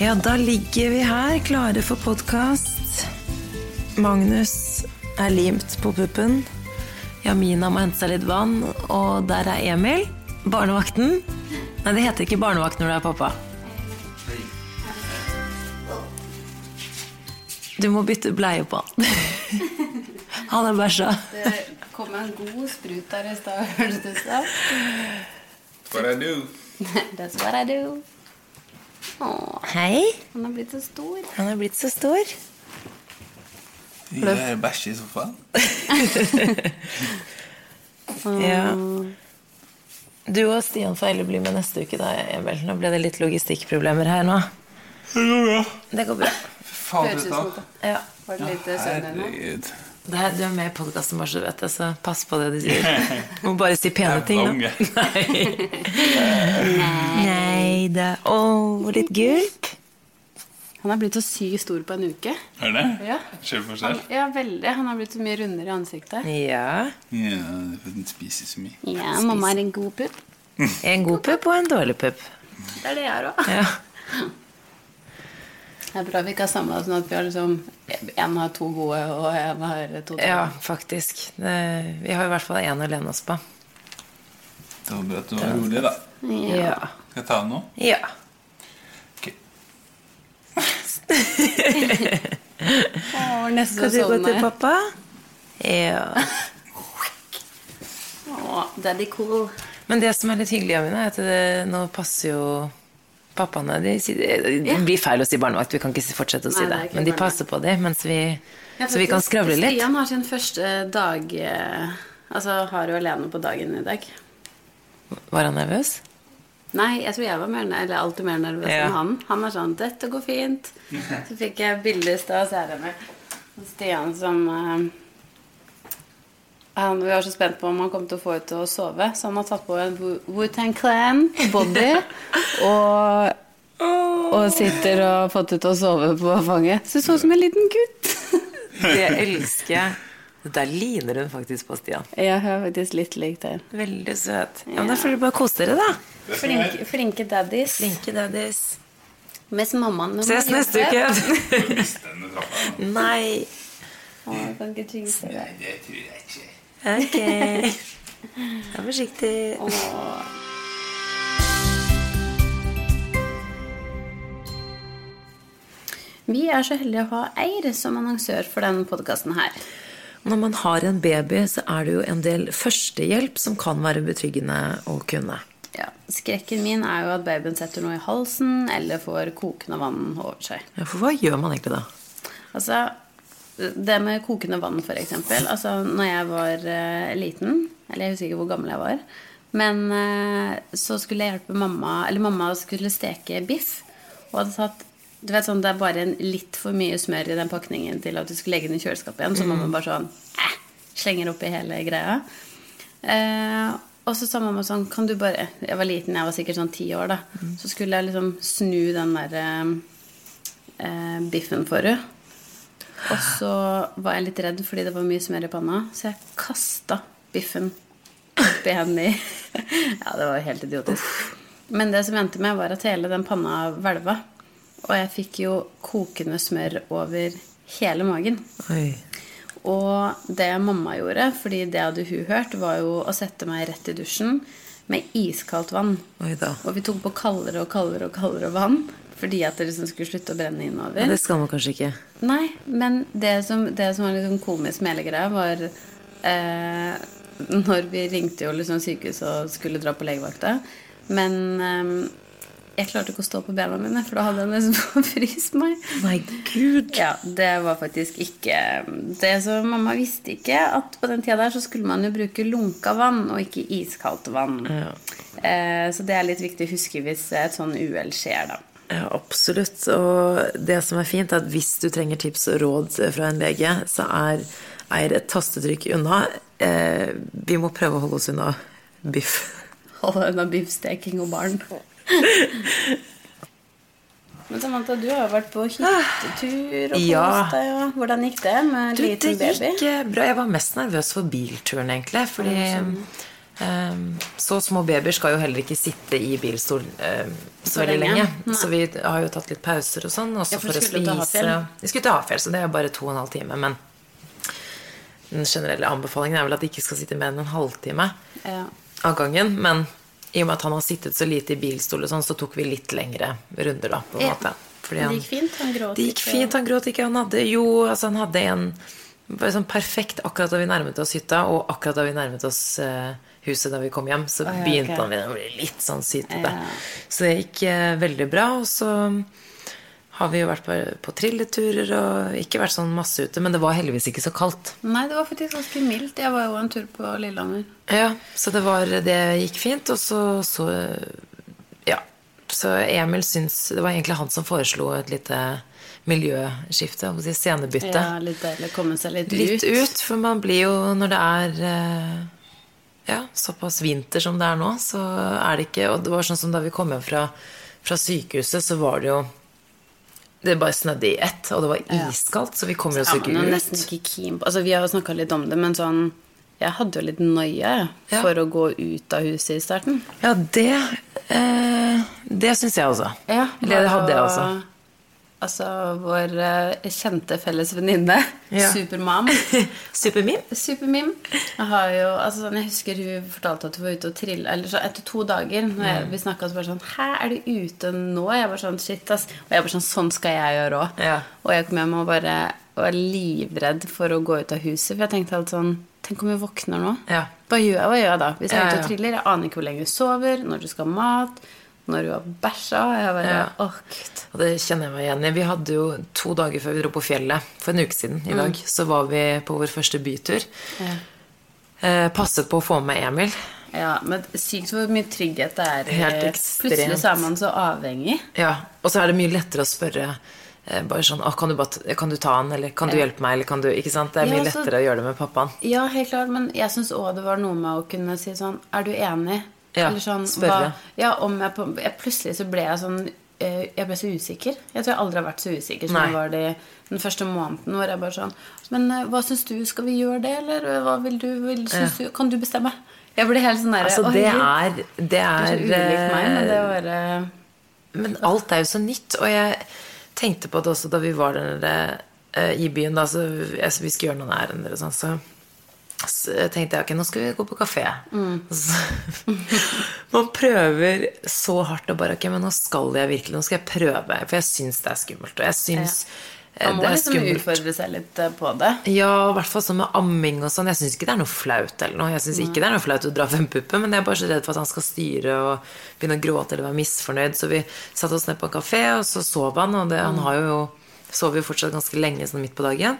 Ja, da ligger vi her, klare for podkast. Magnus er limt på puppen. Jamina må hente seg litt vann, og der er Emil. Barnevakten. Nei, det heter ikke barnevakt når du er pappa. Du må bytte bleie på han. Han er bæsja. Det kom en god sprut der i stad, hørtes det ut som. What I do? That's what I do. Åh, Hei. han har blitt så stor. Han er blitt så stor. Jeg er bæsj i sofaen. Ja. Du og Stian får heller bli med neste uke, da, Emil. Nå ble det litt logistikkproblemer her nå. Det går bra. Faen, Høres ut som det. Ja. Var det litt søvn ennå? Herregud. Det her, du er med i podkasten, vår, så du vet det, så pass på det du sier. Du må bare si pene ting. Da. Nei. Nei da. Å, litt gulp. Han har blitt så sykt stor på en uke. Er det? Ja. Ser du forskjell? Ja, veldig. Han har blitt så mye rundere i ansiktet. Ja. Ja, den spiser så mye. Ja, mamma er en god pupp. En god pupp og en dårlig pupp. Det er det jeg er òg. Ja. Det er bra vi ikke har samla sånn at vi har liksom En har to gode, og en har to dårlige. ja, faktisk. Det, vi har i hvert fall én å lene oss på. Det var bra at du var rolig, da. Ja. Skal jeg ta den nå? ja. Ok. Åh, neste Skal du gå til pappa? Ja. Åh, daddy cool. Men det som er litt hyggelig, Amina, er at det, nå passer jo pappaene de, de, Det blir feil å si barnevakt, vi kan ikke fortsette å si Nei, det det. Men de barnevakt. passer på dem, mens vi, Ja, så vi kan skravle litt. Stian har sin første dag eh, Altså har jo alene på dagen i dag. Var han nervøs? Nei, jeg tror jeg var mer, eller alltid mer nervøs Ja. enn han. Han var sånn 'Dette går fint'. Så fikk jeg bilde i stad, så er det med Stian som eh, han, Vi var så spent på om han kom til å få ut til å sove, så han har tatt på en Wu- Wu-Tang Clan-body. og, og sitter og har fått ut til å sove på fanget. Så så ut som en liten gutt. Det elsker jeg. Der ligner hun faktisk på Stian. Jeg er faktisk litt lik der. Veldig søt. Ja, men Da får dere bare kose dere, da. Flinke, flinke daddies. Flinke daddies. Mens mammaen Ses neste uke. Nei. Å, jeg kan ikke jinxe det. Det tror jeg ikke. Ok. Vær forsiktig. Åh. Vi er så heldige å ha Eir som annonsør for denne podkasten her. Når man har en baby, så er det jo en del førstehjelp som kan være betryggende å kunne. Ja, skrekken min er jo at babyen setter noe i halsen eller får kokende vann over seg. Ja, for hva gjør man egentlig da? Altså, det med kokende vann, eksempel. Altså, når jeg var uh, liten, eller jeg husker ikke hvor gammel jeg var, men uh, så skulle jeg hjelpe mamma Eller mamma skulle steke biff, og hadde tatt du vet sånn, Det er bare en litt for mye smør i den pakningen til at du skulle legge den i kjøleskapet igjen. Så mamma bare sånn eh, slenger oppi hele greia. Uh, og så sa mamma sånn Kan du bare Jeg var liten, jeg var sikkert sånn ti år, da. Så skulle jeg liksom snu den der eh, biffen for henne. Og så var jeg litt redd fordi det var mye smør i panna, så jeg kasta biffen oppi henne i Ja, det var helt idiotisk. Men det som endte med, var at hele den panna hvelva. Og jeg fikk jo kokende smør over hele magen. Oi. Og det mamma gjorde, fordi det hadde hun hørt, var jo å sette meg rett i dusjen med iskaldt vann. Og vi tok på kaldere og kaldere og kaldere vann fordi at det liksom skulle slutte å brenne innover. Ja, det skal man kanskje ikke. Nei, men det som, det som var litt sånn komisk med hele greia, var eh, Når vi ringte jo liksom sykehuset og skulle dra på legevakta. Men eh, jeg klarte ikke å stå på bena mine, for da hadde jeg nesten fryst meg. My gud. Ja, det var faktisk ikke Det som mamma visste ikke, at på den tida der så skulle man jo bruke lunka vann og ikke iskaldt vann. Ja. Eh, så det er litt viktig å huske hvis et sånn uhell skjer, da. Ja, absolutt. Og det som er fint, er at hvis du trenger tips og råd fra en lege, så er, eier et tastetrykk unna. Eh, vi må prøve å holde oss unna biff. Holde unna biffsteking og barn. Men Samantha, du har jo vært på hyttetur og Ja. kost deg. Og hvordan gikk det med Du, liten baby? Det gikk baby? bra. Jeg var mest nervøs for bilturen, egentlig. Fordi Så små babyer skal jo heller ikke sitte i bilstol ehm, så, veldig lenge. lenge. Så vi har jo tatt litt pauser og sånn, også Ja, for for, å spise. Vi skulle til Hafjell, så det er bare to og en halv time. Men den generelle anbefalingen er vel at de ikke skal sitte mer enn en halvtime Ja. av gangen. Men i og med at han har sittet så lite i bilstol, og sånn, så tok vi litt lengre runder, da. på en Ja. måte. Fordi Det han- gikk fint. Han gråt det gikk fint, han gråt ikke. Han hadde jo altså han hadde en bare sånn perfekt akkurat da vi nærmet oss hytta, og akkurat da vi nærmet oss eh, huset da vi kom hjem, så Å, begynte okay. han å bli litt sånn sytete. Så det gikk eh, veldig bra. Og så har vi jo vært på, på trilleturer og ikke vært sånn masse ute, men det var heldigvis ikke så kaldt. Nei, det var faktisk ganske mildt. Jeg var jo en tur på Lillehammer. Ja, så det var Det gikk fint, og så, så Ja. Så Emil syns Det var egentlig han som foreslo et lite miljøskifte, si, scenebytte. Ja, litt deilig å komme seg litt, Litt ut. ut, for man blir jo Når det er eh, ja, såpass vinter som det er nå, så er det ikke Og det var sånn som da vi kom hjem fra, fra sykehuset, så var det jo Det bare snødde i ett, og det var iskaldt, så vi kom jo oss ikke ut. nesten ikke keen på Altså, vi har jo snakka litt om det, men sånn Jeg hadde jo litt noia Ja. for å gå ut av huset i starten. Ja, det eh, Det syns jeg også. Ja, Eller det hadde jeg også. Altså vår eh, kjente felles venninne, Ja. Supermam. Supermim. Supermim. Jeg har jo, altså sånn, jeg husker hun fortalte at hun var ute og trille Eller så etter to dager når jeg, Mm. vi snakka, så bare sånn Hæ, er du ute nå? Jeg bare sånn Shit, ass. Og jeg var sånn Sånn skal jeg gjøre òg. Ja. Og jeg kom hjem og bare var livredd for å gå ut av huset. For jeg tenkte alt sånn Tenk om vi våkner nå? Ja. Hva gjør jeg, hva gjør jeg da? Hvis jeg er ute og triller, jeg aner ikke hvor lenge du sover, når du skal ha mat, når hun har bæsja. Jeg bare Ja. Åh, gud. Og det kjenner jeg meg igjen i. Vi hadde jo to dager før vi dro på fjellet, for en uke siden i dag, så var vi på vår første bytur. Eh, passet på å få med Emil. Ja, men sykt hvor mye trygghet det er. Helt ekstremt. Plutselig så er man så avhengig. Ja, Og så er det mye lettere å spørre eh, bare sånn «Å, kan, du bare, kan du ta han, eller kan du hjelpe meg, eller kan du Ikke sant? Det er Ja, mye så- lettere å gjøre det med pappaen. Ja, helt klart, men jeg syns òg det var noe med å kunne si sånn Er du enig? Ja, Eller sånn spørre. Ja, om jeg på jeg, Plutselig så ble jeg sånn eh, Jeg ble så usikker. Jeg tror jeg aldri har vært så usikker som Nei. jeg var det den første måneden. Hvor jeg bare sånn Men eh, hva syns du? Skal vi gjøre det, eller hva vil du? Vil, syns du kan du bestemme? Jeg ble helt sånn derre Altså, det er Det det er er så meg, men det eh, var bare Men alt er jo så nytt, og jeg tenkte på det også da vi var der eh, i byen. Da, så jeg, vi skulle gjøre noen ærender og sånn, så, så tenkte jeg ok, nå skal vi gå på kafé. Mm. Så, man prøver så hardt og bare ok, men nå skal jeg virkelig, nå skal jeg prøve. For jeg syns det er skummelt, og jeg syns eh, Man må det er liksom skummelt. utfordre seg litt eh, på det. Ja, i hvert fall sånn med amming og sånn. Jeg syns ikke det er noe flaut eller noe. Jeg synes ikke det er noe flaut å dra fem puppen, men jeg er bare så redd for at han skal styre og begynne å gråte eller være misfornøyd. Så vi satte oss ned på en kafé, og så sov han, og det, han har jo sover jo fortsatt ganske lenge sånn midt på dagen.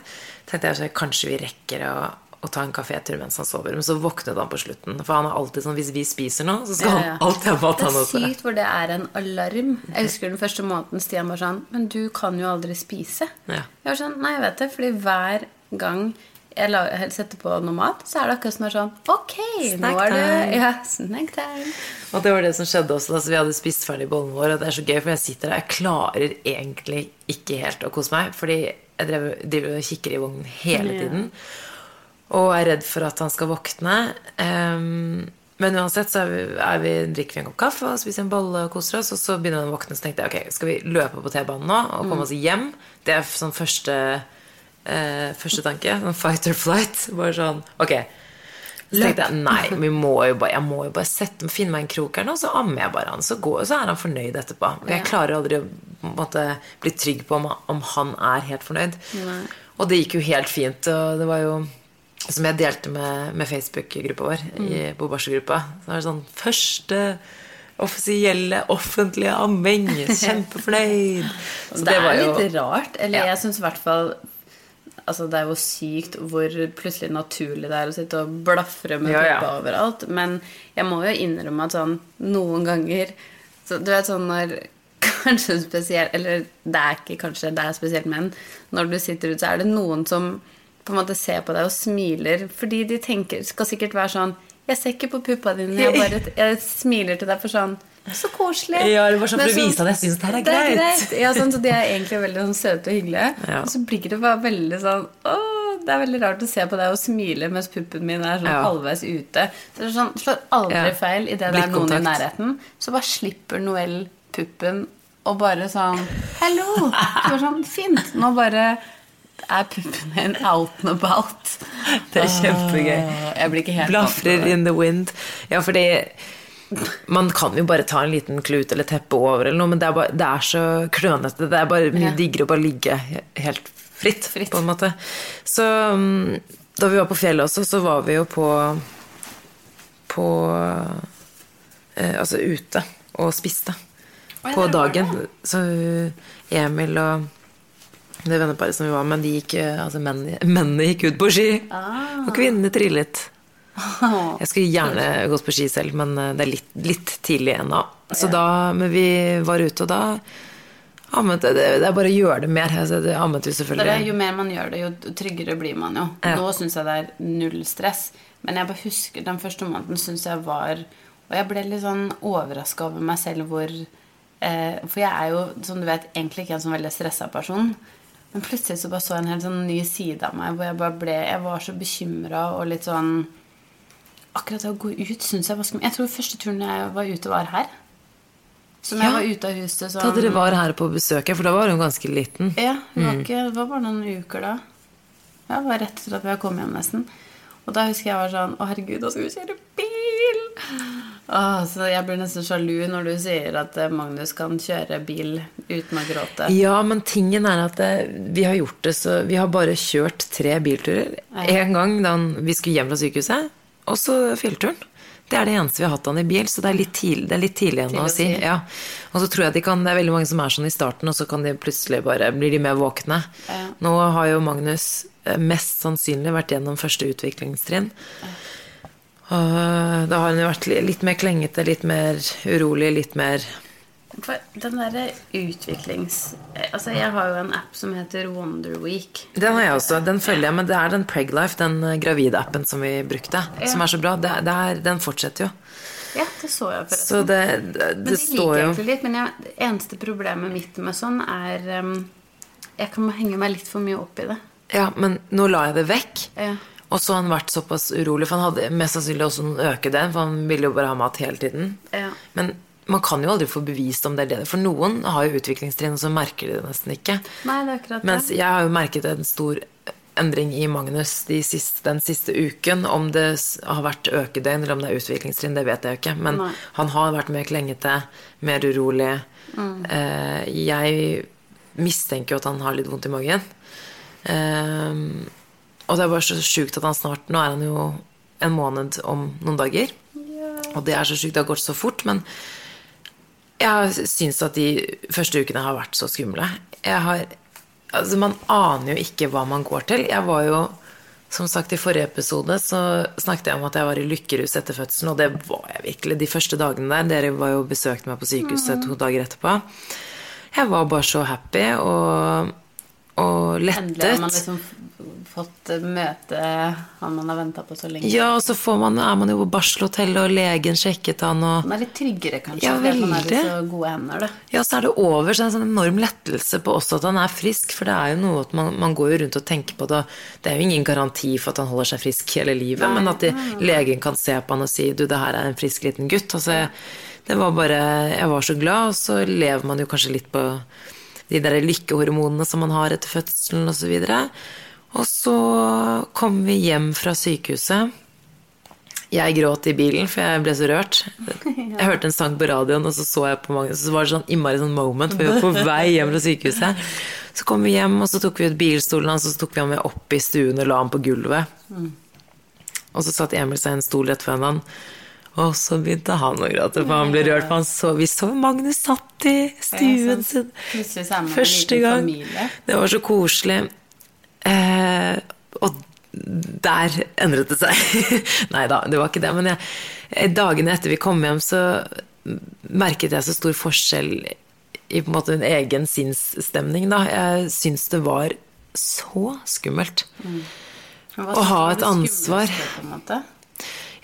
tenkte jeg så kanskje vi rekker å, å ta en kafétur mens han sover. Men så våknet han på slutten. For han er alltid sånn hvis vi spiser nå, så skal Ja, ja. han alltid ha mat, Det er sykt hvor det er en alarm. Jeg husker den første måneden Stian var sånn Men du kan jo aldri spise. Ja. Jeg var sånn, Nei, jeg vet det. Fordi hver gang jeg lager, setter på noe mat, så er det akkurat som det er sånn Ok, Snack nå er det ja, snack time. Og det var det som skjedde også. Altså, vi hadde spist ferdig bollen vår. Og det er så gøy, for jeg sitter der. Jeg klarer egentlig ikke helt å kose meg. Fordi jeg driver, og kikker i vognen hele Ja. Og er redd for at han skal våkne. Um, men uansett så er vi, er vi, drikker vi en kopp kaffe og spiser en bolle og koser oss. Og så begynner han å våkne, så tenkte jeg ok, skal vi løpe på T-banen nå og komme oss hjem? Det er sånn første, eh, første tanke. Sånn fight or flight. Bare sånn ok. Så tenkte jeg nei, vi må bare, jeg må jo bare sette, finne meg en krok her nå, så ammer jeg bare han. Så, går, så er han fornøyd etterpå. Og jeg klarer aldri å måtte, bli trygg på om, om han er helt fornøyd. Nei. Og det gikk jo helt fint. Og det var jo som jeg delte med, med Facebook-gruppa vår, i, Mm. på barselgruppa. Så var det sånn Første offisielle offentlige amming. Kjempefornøyd. Så det, var er jo- litt rart. Eller Ja. jeg syns i hvert fall Altså, det er jo sykt hvor plutselig naturlig det er å sitte og blafre med Ja, ja. puppa overalt. Men jeg må jo innrømme at sånn noen ganger så, Du vet sånn når Kanskje spesielt Eller det er ikke kanskje, det er spesielt menn. Når du sitter ute, så er det noen som på en måte ser på deg og smiler fordi de tenker Skal sikkert være sånn Jeg ser ikke på puppa dine, jeg bare jeg smiler til deg for sånn Så koselig. Ja, det var sånn for å vise at jeg synes det her er greit. Ja, sånn, så de er egentlig veldig sånn søte og hyggelige. Ja. Og så blir det bare veldig sånn Å, det er veldig rart å se på deg og smile mens puppen min er sånn Ja. halvveis ute. Så det er sånn, slår aldri feil idet det er noen i nærheten. Så bare slipper Noel puppen og bare sånn Hello! Så bare sånn, Fint. Nå bare er puppen din out and about. Det er kjempegøy. Åh, Jeg blir ikke helt Blafrer in the wind. Ja, fordi man kan jo bare ta en liten klut eller teppe over eller noe, men det er, bare, det er så klønete. Det er bare mye Ja. diggere å bare ligge helt fritt, Fritt. på en måte. Så mm, da vi var på fjellet også, så var vi jo på på eh, Altså ute og spiste på dagen. Så Emil og det venneparet som vi var med, de gikk, eh, altså mennene, mennene gikk ut på ski. Ah. Og kvinnene trillet. Jeg skulle gjerne gått på ski selv, men eh, det er litt, litt tidlig ennå. Så da, men vi var ute, og da ammet det, det er bare å gjøre det mer. Altså, det ammet vi Det er, jo mer man gjør det, jo tryggere blir man jo. Ja. Nå syns jeg det er null stress. Men jeg bare husker den første måneden syns jeg var Og jeg ble litt sånn overraska over meg selv hvor eh, For jeg er jo, som du vet, egentlig ikke en sånn veldig stressa person. Men plutselig så bare så jeg en helt sånn ny side av meg hvor jeg bare ble Jeg var så bekymra og litt sånn Akkurat det å gå ut syns jeg var skummelt. Jeg tror første turen jeg var ute, var her. Som jeg var ute av huset sånn Da dere var her på besøk, for da var hun ganske liten. ja, Mm. var, ikke, det var bare noen uker da. Ja, det var rett etter at vi hadde kommet hjem nesten. Og da husker jeg var sånn Å, herregud, da skal vi kjøre bil! Åh, så jeg blir nesten sjalu når du sier at eh, Magnus kan kjøre bil uten å gråte. Ja, men tingen er at eh, vi har gjort det så Vi har bare kjørt tre bilturer. En gang da vi skulle hjem fra sykehuset, og så fjellturen. Det er det eneste vi har hatt han i bil, så det er litt tidlig, er litt tidlig ennå å si. Ja. Og så tror jeg de kan, det er veldig mange som er sånn i starten, og så kan de plutselig bare blir de mer våkne. Ja. Nå har jo Magnus eh, mest sannsynlig vært gjennom første utviklingstrinn. Og da har hun vært litt mer klengete, litt mer urolig, litt mer For den derre utviklings... eh, Altså, jeg har jo en app som heter Wonderweek. Den har jeg også. Den følger jeg, men det er den Preglife, den eh, gravide-appen som vi brukte, som er så bra. Det, det er, den fortsetter jo. Ja, det så jeg forresten. Så det, det, Men det står liker jeg egentlig litt, men jeg, det eneste problemet mitt med sånn er um, Jeg kan henge meg litt for mye opp i det. Ja, men nå la jeg det vekk. Ja. Og så har han vært såpass urolig, for han hadde mest sannsynlig også noen den, for han ville jo bare ha mat hele tiden. Ja. Men man kan jo aldri få bevist om det er det. For noen har jo utviklingstrinn, og så merker de det nesten ikke. Nei, det er akkurat Mens jeg har jo merket en stor endring i Magnus de siste, den siste uken. Om det har vært økedøgn eller om det er utviklingstrinn, det vet jeg jo ikke. Men Nei. han har vært mer klengete, mer urolig. Mm. Eh, jeg mistenker jo at han har litt vondt i magen. Og det er bare så sjukt at han snart Nå er han jo en måned om noen dager. Og det er så sjukt, det har gått så fort. Men jeg syns at de første ukene har vært så skumle. Jeg har, altså man aner jo ikke hva man går til. Jeg var jo, som sagt i forrige episode, så snakket jeg om at jeg var i lykkerus etter fødselen, og det var jeg virkelig. De første dagene der. Dere var jo besøkt meg på sykehuset to dager etterpå. Jeg var bare så happy og, og Endelig har man liksom fått møte han man har venta på så lenge. Ja, og så får man, er man jo på barselhotellet, og legen sjekket han, og Man er litt tryggere, kanskje, Ja, veldig. man er i så gode hender. Da. Ja, så er det over, så er det en sånn enorm lettelse på også at han er frisk. For det er jo noe at man, man går jo rundt og tenker på det. Det er jo ingen garanti for at han holder seg frisk hele livet, men at de, legen kan se på han og si du, det her er en frisk liten gutt. Altså, det var bare Jeg var så glad, og så lever man jo kanskje litt på de der lykkehormonene som man har etter fødselen osv. Og så kom vi hjem fra sykehuset. Jeg gråt i bilen, for jeg ble så rørt. Jeg hørte en sang på radioen, og så så jeg på mange, så var det sånn innmari sånn moment. For vi var på vei hjem fra sykehuset. Så kom vi hjem, og så tok vi ut bilstolen hans, og så tok vi ham med opp i stuen og la ham på gulvet. Og så satt Emil seg i en stol rett foran han. Og så begynte han å gråte, for han ble rørt. For han så, vi så Magnus satt i stuen sin første gang. Det var så koselig. Eh, og der endret det seg. Nei da, det var ikke det. Men jeg, dagene etter vi kom hjem, så merket jeg så stor forskjell i på en måte min egen sinnsstemning. Da. Jeg syns det var så skummelt. mm. Å ha et ansvar. På en måte?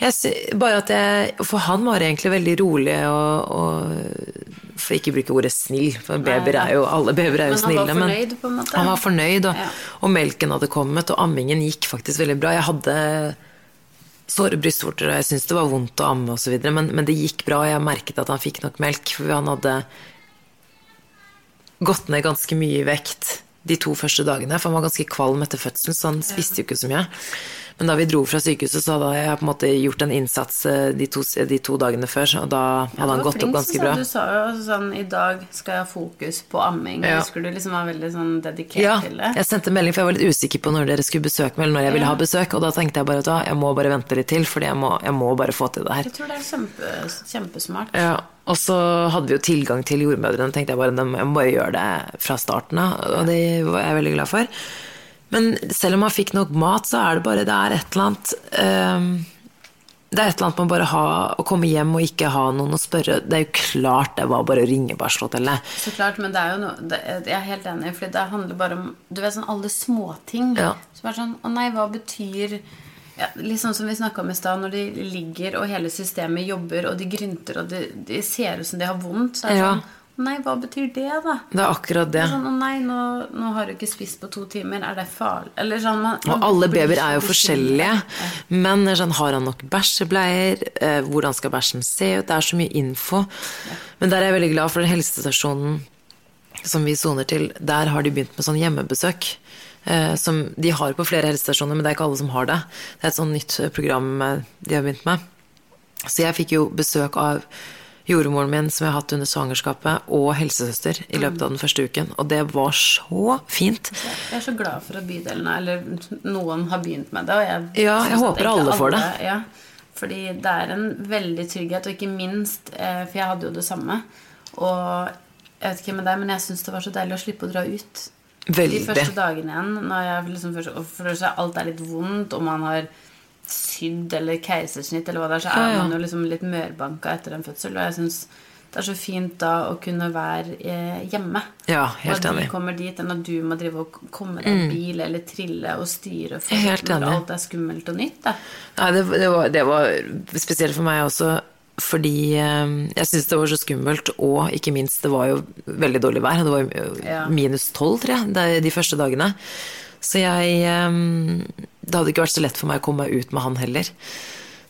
Jeg bare at jeg For han var egentlig veldig rolig og, og For ikke å bruke ordet snill, for babyer er jo, alle babyer er jo Men han var snille. fornøyd, på en måte? Han var fornøyd, og, Ja. og melken hadde kommet, og ammingen gikk faktisk veldig bra. Jeg hadde såre brystvorter, og jeg syntes det var vondt å amme osv., men, men det gikk bra, og jeg merket at han fikk nok melk, for han hadde gått ned ganske mye i vekt de to første dagene, for han var ganske kvalm etter fødselen, så han spiste jo ikke så mye. Men da vi dro fra sykehuset, så hadde jeg på en måte gjort en innsats eh, de to, de to dagene før, og da hadde han gått opp ganske bra. Du sa jo sånn I dag skal jeg ha fokus på amming. Ja. Husker du liksom var veldig sånn dedikert Ja, til det. Ja, jeg sendte melding, for jeg var litt usikker på når dere skulle besøke meg, eller når jeg ville Ja. ha besøk, og da tenkte jeg bare at jeg må bare vente litt til, fordi jeg må, jeg må bare få til det her. Jeg tror det er kjempe, kjempesmart. Ja, og så hadde vi jo tilgang til jordmødrene, tenkte jeg bare, jeg må bare gjøre det fra starten av, og det var jeg veldig glad for. Men selv om man fikk nok mat, så er det bare, det er et eller annet, ehm, det er et eller annet med bare ha, å komme hjem og ikke ha noen å spørre. Det er jo klart det var bare å ringe Barselhotellet. Så klart, men det er jo noe det, Jeg er helt enig, for det handler bare om Du vet sånn alle småting Ja. som er sånn Å nei, hva betyr ja, sånn som vi snakka om i stad, når de ligger og hele systemet jobber, og de grynter, og de, de ser ut som de har vondt, så er det Ja. sånn nei, hva betyr det, da? Det er akkurat Det Sånn, nei, nå, nå har du ikke spist på to timer. Er det farlig? Eller sånn man, man Og alle babyer er jo bekymret. forskjellige. Men er sånn, har han nok bæsjebleier? Eh, hvordan skal bæsjen se ut? Det er så mye info. Men der er jeg veldig glad for den helsestasjonen som vi soner til. Der har de begynt med sånn hjemmebesøk. Eh, som de har på flere helsestasjoner, men det er ikke alle som har det. Det er et sånn nytt eh, program eh, de har begynt med. Så jeg fikk jo besøk av jordmoren min som jeg har hatt under svangerskapet, og helsesøster i løpet av den første uken. Og det var så fint. Jeg er så glad for at bydelene, eller noen, har begynt med det. Og jeg Ja, jeg håper alle får det. Ja, fordi det er en veldig trygghet, og ikke minst eh, For jeg hadde jo det samme. Og jeg vet ikke med deg, men jeg syns det var så deilig å slippe å dra ut. Veldig. De første dagene igjen, når jeg liksom først, for alt er litt vondt, og man har sydd eller keisersnitt, eller hva det er, så er man jo liksom litt mørbanka etter en fødsel. Og jeg syns det er så fint da å kunne være eh, hjemme. Ja, helt enig. Mm. de kommer dit, enn at du må drive og komme deg i bil eller trille og styre for helt enig. alt er skummelt og nytt. Da. Nei, det, det, var, det var spesielt for meg også, fordi eh, jeg syntes det var så skummelt, og ikke minst, det var jo veldig dårlig vær. Det var jo minus tolv, tror jeg, de, de første dagene. Så jeg eh, Det hadde ikke vært så lett for meg å komme meg ut med han heller.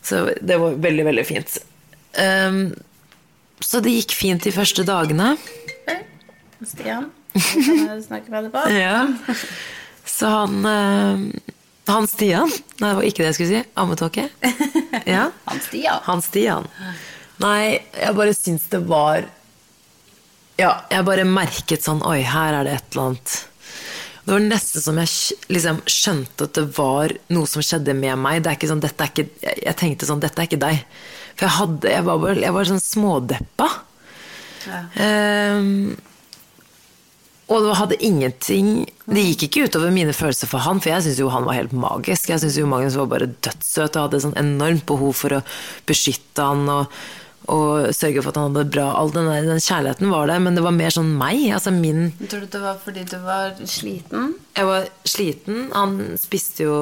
Så det var veldig, veldig fint. Um, så det gikk fint de første dagene. Stian, kan jeg snakke med deg på? Ja. Så han uh, Han Stian Nei, det var ikke det jeg skulle si. Ammetåke. Ja. Han Stian. Han Stian. Nei, jeg bare syns det var Ja, jeg bare merket sånn Oi, her er det et eller annet Det var nesten som jeg liksom skjønte at det var noe som skjedde med meg. Det er ikke sånn, dette er ikke, jeg- tenkte sånn Dette er ikke deg. For jeg, hadde, jeg, var, bare, jeg var sånn smådeppa. Ja. Um, og det hadde ingenting Det gikk ikke utover mine følelser for han, for jeg syntes jo han var helt magisk. Jeg syntes jo Magnus var bare dødssøt og hadde sånn enormt behov for å beskytte han og, og sørge for at han hadde det bra. All den, der, den kjærligheten var der, men det var mer sånn meg. Altså min Tror du det var fordi du var sliten? Jeg var sliten. Han spiste jo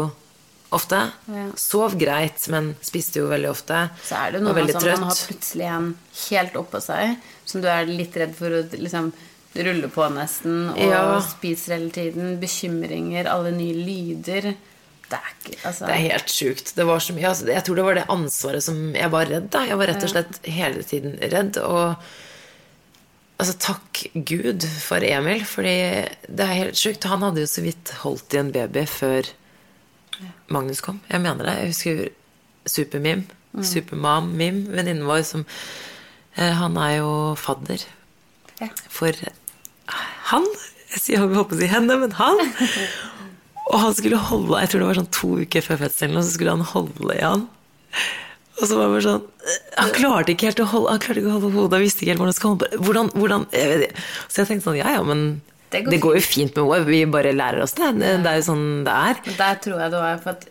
ofte. Ja. Sov greit, men spiste jo veldig ofte. Så er det Var noe veldig sånn man har plutselig en helt oppå seg, som du er litt redd for å liksom rulle på nesten, og Ja. spiser hele tiden. Bekymringer, alle nye lyder. Er altså, Det er helt sjukt. Det var så mye altså, Jeg tror det var det ansvaret som Jeg var redd, da. Jeg var rett og slett hele tiden redd. Og altså, takk Gud for Emil, fordi det er helt sjukt. Han hadde jo så vidt holdt i en baby før Magnus kom. Jeg mener det. Jeg husker Supermim. Supermam-Mim, venninnen vår, som eh, Han er jo fadder Ja. for han. Jeg sier- jeg håper å si henne, men han. Og han skulle holde Jeg tror det var sånn to uker før fødselen, og så skulle han holde i han. Og så var det bare sånn Han klarte ikke helt å holde Han klarte ikke å holde hodet, han visste ikke helt hvordan han skulle holde Hvordan, hvordan jeg vet. Så jeg tenkte sånn Ja, ja, men Det det går går, jo fint med henne. Vi bare lærer oss det. Det, det er jo sånn det er. Der tror jeg det var for at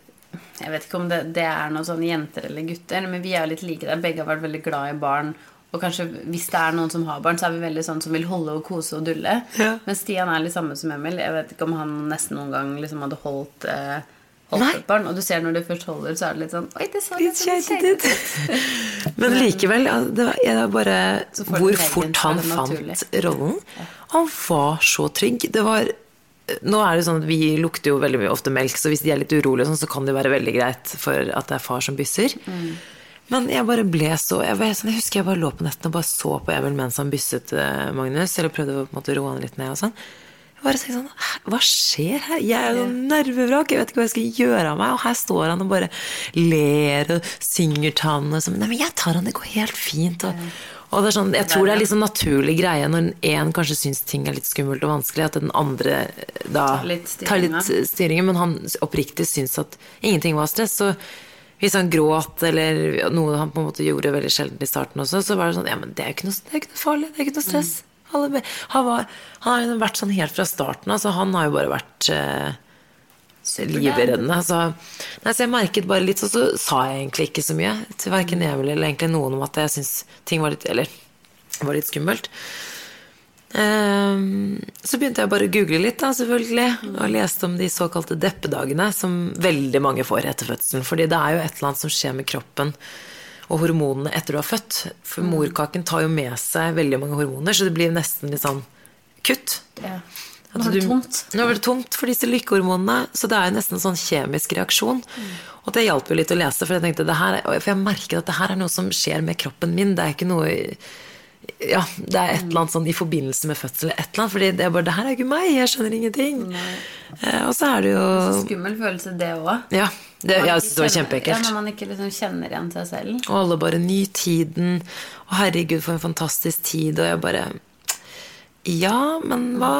Jeg vet ikke om det, det er noen sånne jenter eller gutter, men vi er jo litt like der. Begge har vært veldig glad i barn. Og kanskje hvis det er noen som har barn, så er vi veldig sånn som vil holde og kose og dulle. Ja. Men Stian er litt samme som Emil. Jeg vet ikke om han nesten noen gang liksom hadde holdt, eh, holdt et barn. Og du ser når du først holder, så er det litt sånn Oi, det så litt keitete ut. Men likevel, det var, jeg var bare Hvor fort han fant rollen. Han var så trygg. Det var nå er det sånn at Vi lukter jo veldig mye ofte melk, så hvis de er litt urolige, sånn, så kan det være veldig greit for at det er far som bysser. Men jeg bare ble så jeg, var, sånn, jeg husker jeg bare lå på netten og bare så på Emil mens han bysset eh, Magnus. Eller prøvde å på en måte roe han litt ned og sånn. Jeg bare tenkte sånn Hva skjer her? Jeg er jo nervevrak. Jeg vet ikke hva jeg skal gjøre av meg. Og her står han og bare ler og synger til han og sånn. Nei, men jeg tar han, det går helt fint. Og, og det sånn, jeg tror det er sånn naturlig greie når én kanskje syns ting er litt skummelt og vanskelig, at den andre da Tar litt styringen. Men han oppriktig syns at ingenting var stress. Så hvis han gråt, eller noe han på en måte gjorde veldig sjelden i starten også, så var det sånn Ja, men det er ikke noe, det er ikke noe farlig. Det er ikke noe stress. Mm. Han, var, han har jo vært sånn helt fra starten av, så han har jo bare vært eh, livreddende. Så, nei, så jeg merket bare litt, og så sa jeg egentlig ikke så mye til verken Emil eller egentlig noen om at jeg syntes ting var litt Eller var litt skummelt. Ehm, så begynte jeg bare å google litt, da, selvfølgelig, og leste om de såkalte deppedagene, som veldig mange får etter fødselen. Fordi det er jo et eller annet som skjer med kroppen og hormonene etter du har født. For morkaken tar jo med seg veldig mange hormoner, så det blir nesten litt sånn kutt. Ja. Nå var det tomt. Nå var det tomt for disse lykkehormonene, så det er jo nesten en sånn kjemisk reaksjon. Og det hjalp jo litt å lese, for jeg tenkte det her, er- for jeg merker at det her er noe som skjer med kroppen min. Det er ikke noe Ja, det er et eller annet sånn i forbindelse med fødsel et eller annet, fordi det er bare Det her er ikke meg, jeg skjønner ingenting. Eh, og så er det Så jo skummel følelse, det òg. Ja. Det, jeg synes det var kjempeekkelt. Ja, når man ikke liksom kjenner igjen seg selv. Og alle bare ny tiden. Og herregud, for en fantastisk tid. Og jeg bare Ja, men hva,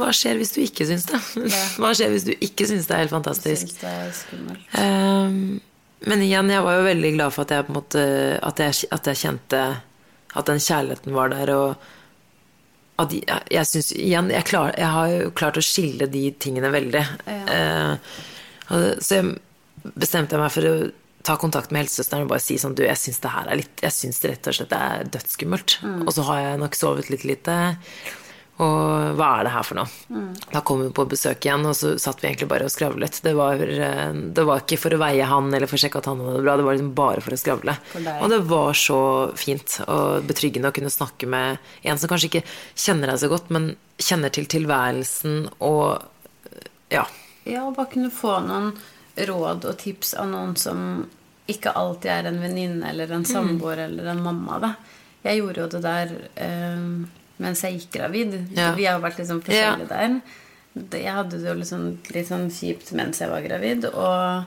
hva skjer hvis du ikke syns det? Hva skjer hvis du ikke syns det er helt fantastisk? Synes det er skummelt. Ehm, men igjen, jeg var jo veldig glad for at jeg måte At jeg, at jeg kjente at den kjærligheten var der, og at jeg, jeg syns igjen jeg, klar, jeg har jo klart å skille de tingene veldig. Eh, og, så jeg bestemte meg for å ta kontakt med helsesøsteren og bare si sånn Du, jeg syns det her er litt Jeg syns det rett og slett er dødsskummelt. Og så har jeg nok sovet litt lite. Og hva er det her for noe? Da kom hun på besøk igjen, og så satt vi egentlig bare og skravlet. Det var, eh, det var ikke for å veie han eller for å sjekke at han hadde det bra, det var liksom bare for å skravle. For. Og det var så fint og betryggende å kunne snakke med en som kanskje ikke kjenner deg så godt, men kjenner til tilværelsen og ja. Ja, og bare kunne få noen råd og tips av noen som ikke alltid er en venninne eller en samboer eller en mamma. da. Jeg gjorde jo det der eh, mens jeg gikk gravid. Ja. Vi har jo vært liksom forskjellige der. Jeg hadde det jo liksom litt sånn kjipt mens jeg var gravid. Og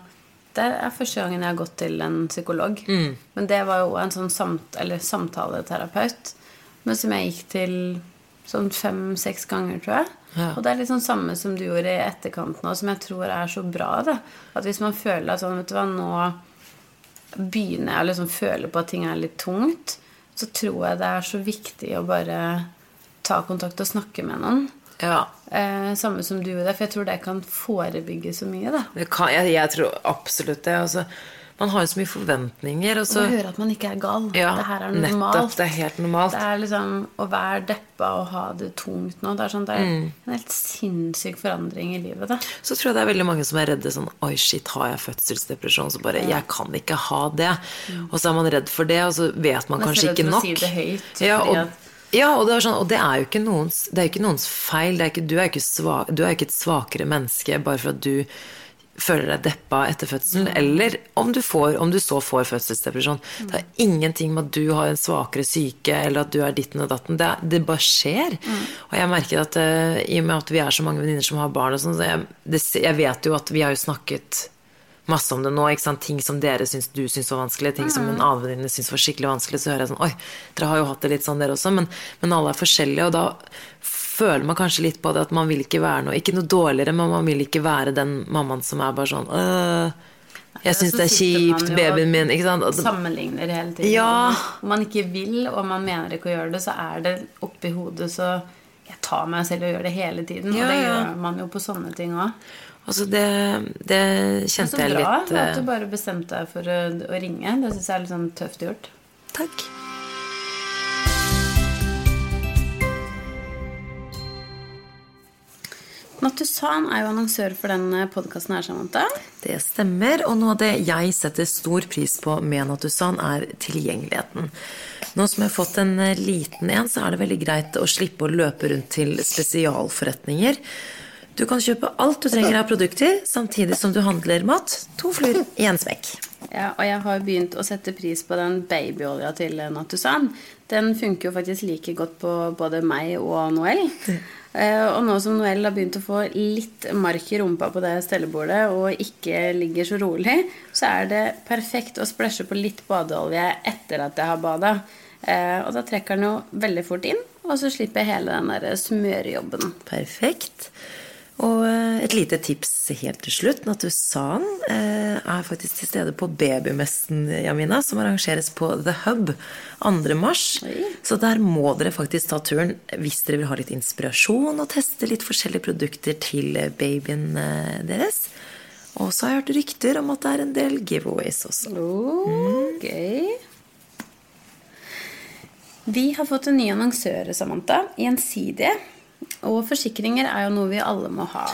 det er første gangen jeg har gått til en psykolog. Mm. Men det var jo en sånn samt, eller samtaleterapeut. Men som jeg gikk til sånn fem-seks ganger, tror jeg. Ja. Og det er litt sånn samme som du gjorde i etterkant nå, som jeg tror er så bra. Det. At hvis man føler at sånn, vet du hva, nå begynner jeg å liksom føle på at ting er litt tungt, så tror jeg det er så viktig å bare ta kontakt og snakke med noen. ja. Eh, samme som du gjorde, for jeg tror det kan forebygge så mye. Kan, jeg, jeg tror absolutt det. Altså, man har jo så mye forventninger. Og Og så, å høre at man ikke er gal. ja, det her er nettopp. normalt. Det er helt normalt. Det er liksom å være deppa og ha det tungt nå. Det er, sånn, det er Mm. en helt sinnssyk forandring i livet. Da. Så tror jeg det er veldig mange som er redde sånn Oi, shit, har jeg fødselsdepresjon? Så bare Jeg kan ikke ha det. Og så er man redd for det, og så vet man Man kanskje ikke nok. si det høyt, Ja, og, at- ja, og det sånn Og det er jo ikke noens, det er ikke noens feil. Det er ikke, du, er ikke svak, du er ikke et svakere menneske bare for at du føler deg deppa etter fødselen, Mm. eller om du, får, om du så får fødselsdepresjon. Det har ingenting med at du har en svakere syke, eller at du er ditten og datten. Det, det bare skjer. Mm. Og jeg merker at uh, i og med at vi er så mange venninner som har barn og sånn, så jeg, jeg vet jo at vi har jo snakket masse om det nå. Ikke sant? Ting som dere syns du syns var vanskelig, ting som en annen venninne syns var skikkelig vanskelig. Så hører jeg sånn Oi, dere har jo hatt det litt sånn, dere også. Men, men alle er forskjellige, og da føler man kanskje litt på det at man vil ikke være noe Ikke noe dårligere, men man vil ikke være den mammaen som er bare sånn «Øh, Jeg syns det er kjipt, babyen min Ikke sant? Og Sammenligner hele tiden. Ja. Om man ikke vil, og man mener ikke å gjøre det, så er det oppi hodet så Jeg tar meg selv og gjør det hele tiden. Ja, og det gjør man jo på sånne ting òg. Altså det, det Så kjente jeg bra litt at du eh, bare bestemte deg for å, å ringe. Det syns jeg er litt sånn tøft gjort. Takk. Nattusan er jo annonsør for den podkasten her, Samantha. Det stemmer, og noe av det jeg setter stor pris på med Nattusan, er tilgjengeligheten. Nå som jeg har fått en eh, liten en, så er det veldig greit å slippe å løpe rundt til spesialforretninger. Du kan kjøpe alt du trenger av produkter, samtidig som du handler mat. To fluer i en smekk. Ja, og jeg har begynt å sette pris på den babyolja til Natusan. Den funker jo faktisk like godt på både meg og Noel. Eh, Og nå som Noel har begynt å få litt mark i rumpa på det stellebordet og ikke ligger så rolig, så er det perfekt å splæsje på litt badeolje etter at jeg har bada. Eh, Og da trekker den jo veldig fort inn, og så slipper jeg hele den der smørejobben. Perfekt. Og eh, et lite tips helt til slutt. Natusan eh, er faktisk til stede på Babymessen, Jamina, som arrangeres på The Hub 2. mars. Oi. Så der må dere faktisk ta turen hvis dere vil ha litt inspirasjon og teste litt forskjellige produkter til babyen eh, deres. Og så har jeg hørt rykter om at det er en del giveaways også. Oh, gøy. Vi har fått en ny annonsør, Samantha. Gjensidige. Og forsikringer er jo noe vi alle må ha.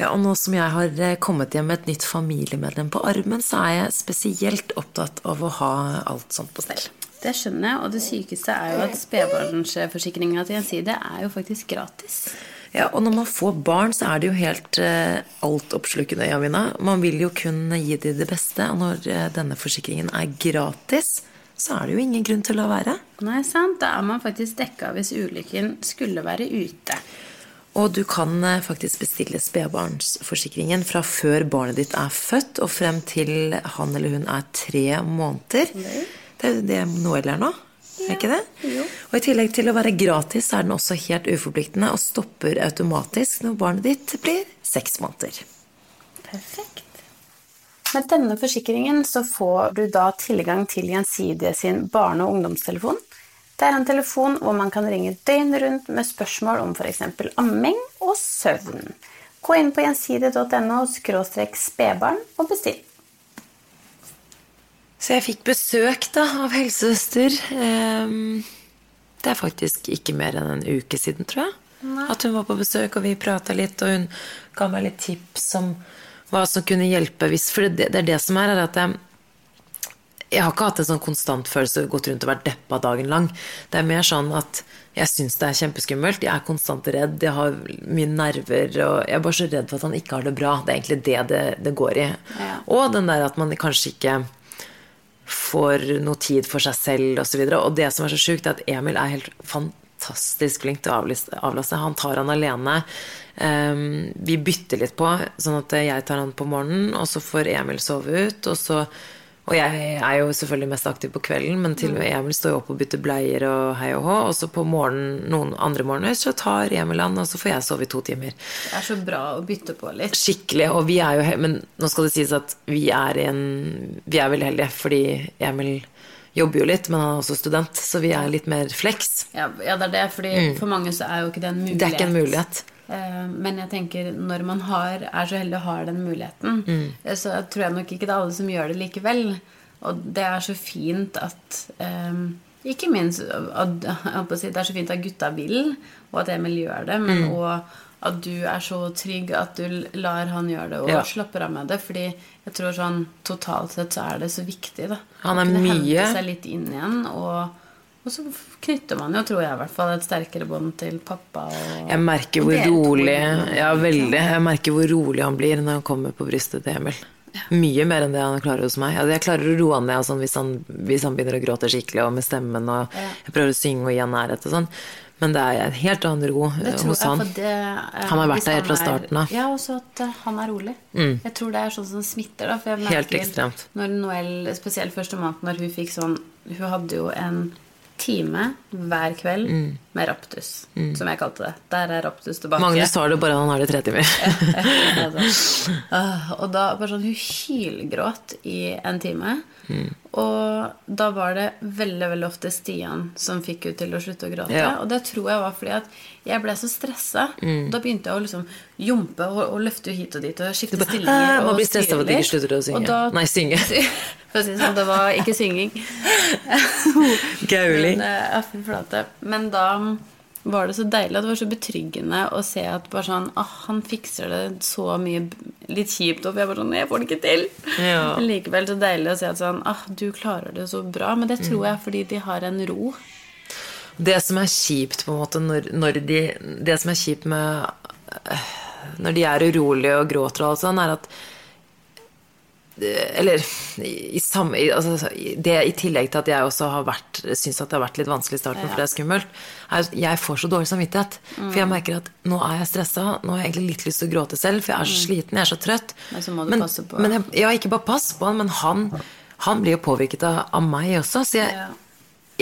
Ja, og nå som jeg har eh, kommet hjem med et nytt familiemedlem på armen, så er jeg spesielt opptatt av å ha alt sånt på stell. Det skjønner jeg, og det sykeste er jo at spedbarnsforsikringa til Gjensidige er jo faktisk gratis. Ja, og når man får barn, så er det jo helt eh, altoppslukende, Javina. Man vil jo kun gi dem det beste, og når eh, denne forsikringen er gratis, så er det jo ingen grunn til å la være. Nei, sant? Da er man faktisk dekka hvis ulykken skulle være ute. Og du kan eh, faktisk bestille spedbarnsforsikringen fra før barnet ditt er født, og frem til han eller hun er tre måneder. Det er jo det Noel er nå. Er ikke det? jo. Og i tillegg til å være gratis, er den også helt uforpliktende og stopper automatisk når barnet ditt blir seks måneder. Perfekt. Med denne forsikringen så får du da tilgang til Gjensidige sin barne- og ungdomstelefon. Det er en telefon hvor man kan ringe døgnet rundt med spørsmål om f.eks. amming og søvn. Gå inn på gjensidige.no spedbarn og bestill. Så jeg fikk besøk da av helsesøster. Ehm, Det er faktisk ikke mer enn en uke siden, tror jeg. At hun var på besøk, og vi prata litt, og hun ga meg litt tips om hva som kunne hjelpe. Hvis, for det, det er det som er, er at jeg, jeg har ikke hatt en sånn konstant følelse av gått rundt og vært deppa dagen lang. Det er mer sånn at jeg syns det er kjempeskummelt. Jeg er konstant redd. Jeg har mye nerver. Og jeg er bare så redd for at han ikke har det bra. Det er egentlig det det, det går i. Ja. Og den der at man kanskje ikke får noe tid for seg selv osv. Og, så og det som er så sjukt, er at Emil er helt fantastisk flink til å avlaste. Han tar han alene. Ehm, vi bytter litt på, sånn at jeg tar han på morgenen, og så får Emil sove ut. Og, så, og jeg er jo selvfølgelig mest aktiv på kvelden, men til og med Emil står jo opp og bytter bleier og hei og hå. Og så på morgenen, noen andre morgener så tar Emil han, og så får jeg sove i to timer. Det er så bra å bytte på litt. Skikkelig. Og vi er jo Men nå skal det sies at vi er i en Vi er veldig heldige, fordi Emil jobber jo litt, men han er også student, så vi er litt mer flex. Ja, ja, det er det, fordi for mange så er jo ikke det en mulighet. Mm. Det er ikke en mulighet. Eh, Men jeg tenker når man har, er så heldig å ha den muligheten, Mm. eh, så tror jeg nok ikke det er alle som gjør det likevel. Og det er så fint at um, Ikke minst at, si, det er så fint at gutta vil, og at Emil gjør det, men Mm. og at du er så trygg at du lar han gjøre det og Ja. slapper av med det. Fordi jeg tror sånn totalt sett så er det så viktig, da. Han Å er kunne mye- hente seg litt inn igjen. Og, og så knytter man jo, tror jeg i hvert fall, et sterkere bånd til pappa. Og, Jeg merker hvor rolig. Ja, veldig. Jeg merker hvor rolig han blir når han kommer på brystet til Emil. Mye mer enn det han klarer hos meg. Altså, jeg klarer å roe han ned sånn, hvis, han, hvis han begynner å gråte skikkelig, og med stemmen, og Ja. jeg prøver å synge og gi han nærhet og sånn. Men det er en helt annen ro eh, hos han. det, eh, Han har vært der helt fra er- starten av. Mm. Ja, også at eh, han er rolig. Jeg tror det er sånn som smitter. da for jeg Helt ekstremt. Når Noel, spesielt første måned, når hun fikk sånn Hun hadde jo en time hver kveld Mm. Med raptus, som jeg kalte det. Der er raptus tilbake. Magnus tar det bare han har det tre timer. Altså. Ah, og da bare sånn Hun hylgråt i en time. Mm. Og da var det veldig veldig ofte Stian som fikk henne til å slutte å gråte. Ja. Og det tror jeg var fordi at jeg ble så stressa. Mm. Da begynte jeg å liksom jumpe og, og løfte hit og dit og skifte bare, stillinger. Og av at de ikke slutter å synge. Da- Nei, synge. For å si det sånn, det var ikke synging. Gauling. Men, flate. Men da var det så deilig at det var så betryggende å se at bare sånn ah, Han fikser det så mye litt kjipt, og jeg bare sånn Jeg får det ikke til. Ja. Men likevel så deilig å se at sånn ah, Du klarer det så bra. Men det tror jeg fordi de har en ro. Det som er kjipt, på en måte, når, når de Det som er kjipt med øh, Når de er urolige og gråter og alt sånn, er at eller i, samme, altså, det, I tillegg til at jeg også har vært syns at det har vært litt vanskelig i starten, for det er skummelt, er jeg får så dårlig samvittighet. For jeg merker at nå er jeg stressa, nå har jeg egentlig litt lyst til å gråte selv, for jeg er så sliten, jeg er så trøtt. Men så må du passe på. Men jeg, ja, ikke bare passe på han, men han, han blir jo påvirket av, av meg også, så jeg, Ja.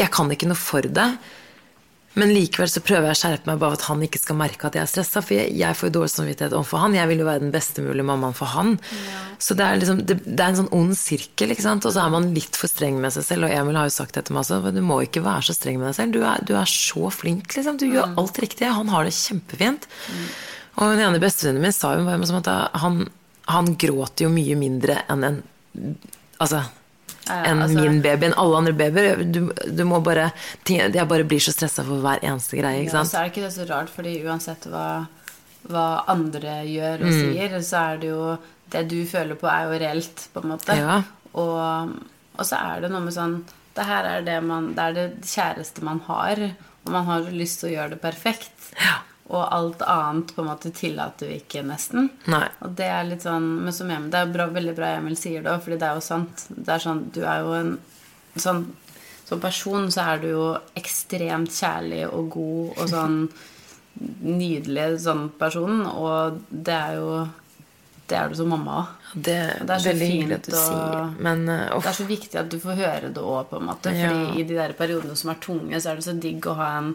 jeg kan ikke noe for det. Men likevel så prøver jeg å skjerpe meg bare at han ikke skal merke at jeg er stressa. For jeg, jeg får jo dårlig samvittighet overfor han. Jeg vil jo være den beste mulige mammaen for han. Så det er liksom, det, det er en sånn ond sirkel, ikke sant. Og så er man litt for streng med seg selv. Og Emil har jo sagt dette til meg også, du må ikke være så streng med deg selv. Du er, du er så flink, liksom. Du gjør alt riktig. Han har det kjempefint. Og den ene bestevennen min sa jo bare at han, han gråter jo mye mindre enn en Altså Ja, ja, enn altså- min baby, enn alle andre babyer. Du, du må bare Jeg bare blir så stressa for hver eneste greie, ikke Ja, sant. så er det ikke det så rart, fordi uansett hva, hva andre gjør og sier, så er det jo Det du føler på, er jo reelt, på en måte. Ja. Og, og så er det noe med sånn Det her er det man Det er det kjæreste man har, og man har lyst til å gjøre det perfekt. Ja. Og alt annet på en måte tillater vi ikke, nesten. Nei. Og det er litt sånn Men som Emil, det er bra, veldig bra Emil sier det òg, fordi det er jo sant. Det er sånn Du er jo en sånn Som person så er du jo ekstremt kjærlig og god og sånn nydelig sånn person, og det er jo Det er du som mamma òg. Det Det er så veldig fint at du og, sier Men uh, Det er så viktig at du får høre det òg, på en måte. Ja. Fordi i de der periodene som er tunge, så er det så digg å ha en,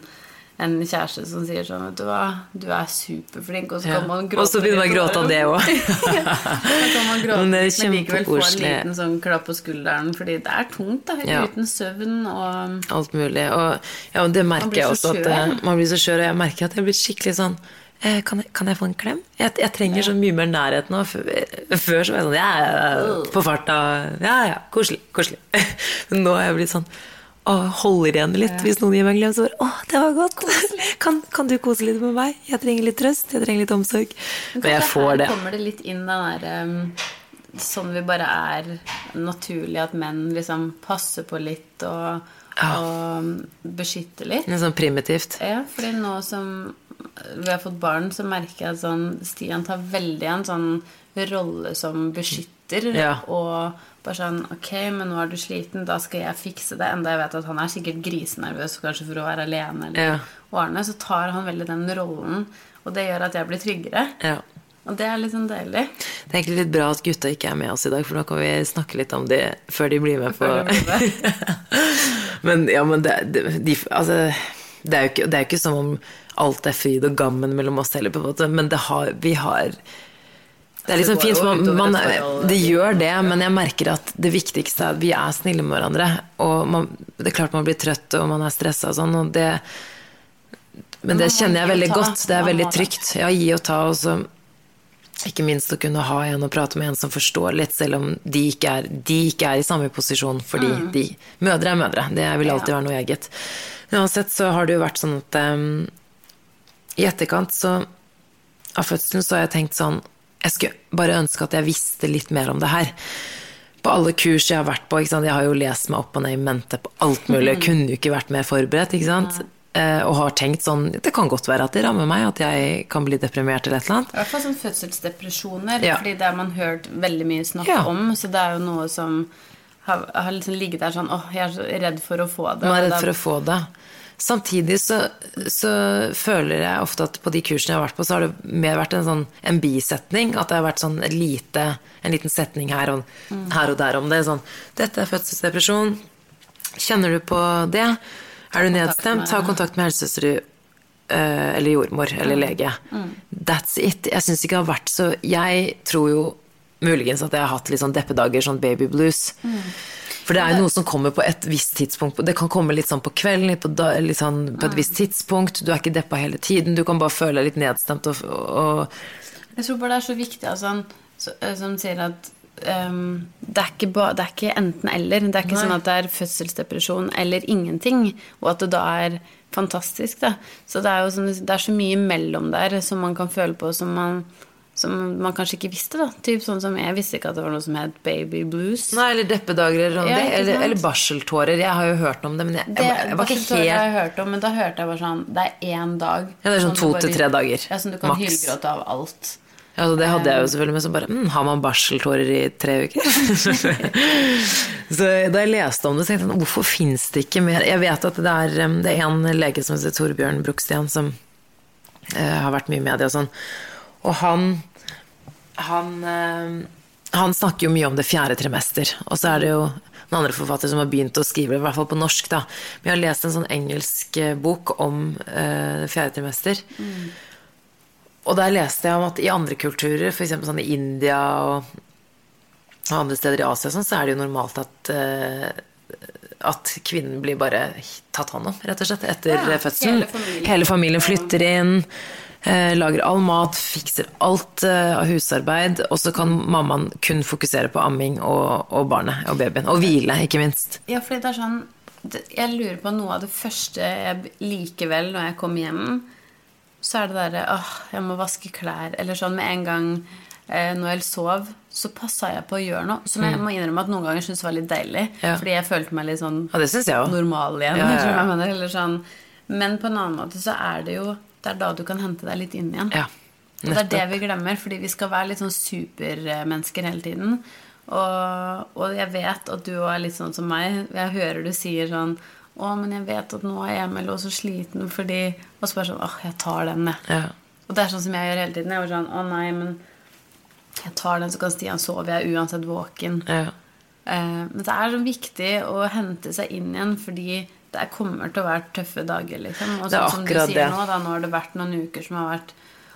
en kjæreste som sier sånn Vet du hva, du er superflink, og så Ja. kan man gråte Og så begynner man å gråte av det òg. Gråte, Men men likevel få en liten sånn klapp på skulderen, fordi det er tungt, da. Ja. Uten søvn og Alt mulig. Og ja, og det merker jeg også. At man blir så skjør, og jeg merker at jeg blir skikkelig sånn eh, kan jeg, kan jeg få en klem? Jeg, jeg trenger så mye mer nærhet nå. Før, før så var jeg sånn ja, ja, ja, på farta. Ja, ja, koselig. Koselig. Nå har jeg blitt sånn holder igjen litt hvis noen gir meg en klem. Så bare Å, det var godt. Kan, kan du kose litt med meg? Jeg trenger litt trøst. Jeg trenger litt omsorg. Men jeg får det. kommer det litt inn den derre Sånn vi bare er naturlig at menn liksom passer på litt og, og beskytter litt. Litt sånn primitivt. Ja, fordi nå som vi har fått barn, så merker jeg at sånn, Stian tar veldig en sånn rolle som beskytter. Ja. Og bare sånn Ok, men nå er du sliten, da skal jeg fikse det. Enda jeg vet at han er sikkert grisenervøs kanskje for å være alene. Eller Ja. Arne, så tar han veldig den rollen, og det gjør at jeg blir tryggere. Ja. Og det er litt sånn deilig. Det er egentlig litt bra at gutta ikke er med oss i dag, for nå kan vi snakke litt om det før de blir med på de blir Men ja, men det, de, de, altså, det, er jo ikke, det er jo ikke som om alt er fryd og gammen mellom oss heller, på en måte, men det har, vi har det er liksom Det fint, man, man, det gjør det, men jeg merker at det viktigste er at vi er snille med hverandre. Og man, det er klart man blir trøtt og man er stressa og sånn, og det Men det kjenner jeg veldig godt. Det er veldig trygt. Ja, gi og ta, og så ikke minst å kunne ha en å prate med, en som forstår litt, selv om de ikke er, de ikke er i samme posisjon, fordi de Mødre er mødre. Det vil alltid Mm. Være noe eget. Uansett så har det jo vært sånn at um, i etterkant så av fødselen så har jeg tenkt sånn Jeg skulle bare ønske at jeg visste litt mer om det her. På alle kurs jeg har vært på, jeg har jo lest meg opp og ned i mente på alt mulig. Jeg kunne jo ikke vært mer forberedt, ikke sant. Eh, og har tenkt sånn Det kan godt være at det rammer meg, at jeg kan bli deprimert eller et eller annet. I hvert fall sånn fødselsdepresjoner, Ja. fordi det har man hørt veldig mye snakk Ja. om. Så det er jo noe som har, har liksom ligget der sånn åh, jeg er så redd for å få det. Man er redd for å få det. Samtidig så, så føler jeg ofte at på de kursene jeg har vært på, så har det mer vært en sånn en bisetning. At det har vært sånn lite, en liten setning her og, her og der om det. Sånn 'Dette er fødselsdepresjon. Kjenner du på det? Er du nedstemt? Ta kontakt med helsesøster eh, eller jordmor eller lege. That's it. Jeg syns ikke det har vært så Jeg tror jo muligens at jeg har hatt litt sånn deppedager, sånn baby blues. For det er jo noe som kommer på et visst tidspunkt. Det kan komme litt sånn på kvelden, litt på, da, litt sånn på et visst tidspunkt. Du er ikke deppa hele tiden. Du kan bare føle deg litt nedstemt og, og Jeg tror bare det er så viktig, altså, så, eh, som sier at Um, det, er ikke ba, det er ikke enten-eller. Det er ikke Nei. sånn at det er fødselsdepresjon eller ingenting, og at det da er fantastisk, da. Så det er jo sånn, det er så mye mellom der som man kan føle på som man, som man kanskje ikke visste, da. Typ sånn som jeg visste ikke at det var noe som het baby blues. Nei, eller deppedager eller noe. Ja, eller, eller barseltårer. Jeg har jo hørt om det, men jeg, Det, jeg, jeg var ikke har helt jeg hørt om, men da hørte jeg bare sånn Det er én dag. Ja, det er sånn to til tre dager, Ja, som du kan hylgråte av alt. Ja, så det hadde jeg jo selvfølgelig, men så bare mm, Har man barseltårer i tre uker? så da jeg leste om det, tenkte jeg hvorfor fins det ikke mer Jeg vet at det er, um, det er en lege som heter Torbjørn Brukstien, som uh, har vært mye i media og sånn. Og han han, eh, han snakker jo mye om det fjerde trimester. Og så er det jo noen andre forfattere som har begynt å skrive, det, i hvert fall på norsk. da. Men jeg har lest en sånn engelsk eh, bok om eh, det fjerde trimester. Og der leste jeg om at i andre kulturer, f.eks. sånn i India og, og andre steder i Asia, sånn, så er det jo normalt at eh, at kvinnen blir bare tatt hånd om, rett og slett, etter Ja, fødselen. hele familien. Hele familien flytter inn, lager all mat, fikser alt eh, av husarbeid, og så kan mammaen kun fokusere på amming og, og barnet og babyen. Og hvile, ikke minst. Ja, fordi det er sånn Jeg lurer på noe av det første jeg likevel når jeg kommer hjem, så er det derre åh, jeg må vaske klær. Eller sånn med en gang eh, når jeg sov, så passa jeg på å gjøre noe. Som jeg må innrømme at noen ganger syntes var litt deilig. Mm. Ja. Fordi jeg følte meg litt sånn normal igjen. Ja, ja, sånn. Men på en annen måte så er det jo Det er da du kan hente deg litt inn igjen. Ja, Og det er det vi glemmer, fordi vi skal være litt sånn supermennesker hele tiden. Og, og jeg vet at du òg er litt sånn som meg. Jeg hører du sier sånn Å, men jeg vet at nå er Emil også sliten fordi Og så bare sånn Åh, jeg tar den, jeg. Ja. Og det er sånn som jeg gjør hele tiden. Jeg er sånn Å, nei, men jeg tar den, så kan Stian sove. Jeg er uansett våken. Ja. Eh, men det er så viktig å hente seg inn igjen, fordi det kommer til å være tøffe dager. Liksom. Og sånn som du sier det. nå, da, nå har det vært noen uker som har vært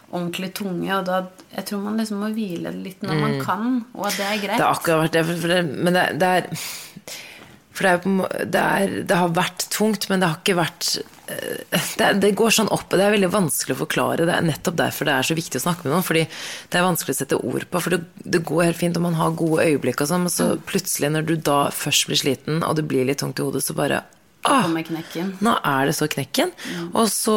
ordentlig tunge, og da jeg tror man liksom må hvile litt når man kan, og at det er greit. Mm. Det har akkurat vært det, for det men det, det er For det, er, det, er, det har vært tungt, men det har ikke vært eh, det, det går sånn opp, og det er veldig vanskelig å forklare. Det er nettopp derfor det er så viktig å snakke med noen. Fordi det er vanskelig å sette ord på. For det, det går helt fint, og man har gode øyeblikk og sånn, men så plutselig, når du da først blir sliten, og det blir litt tungt i hodet, så bare ah, kommer knekken. Nå er det så knekken. Og så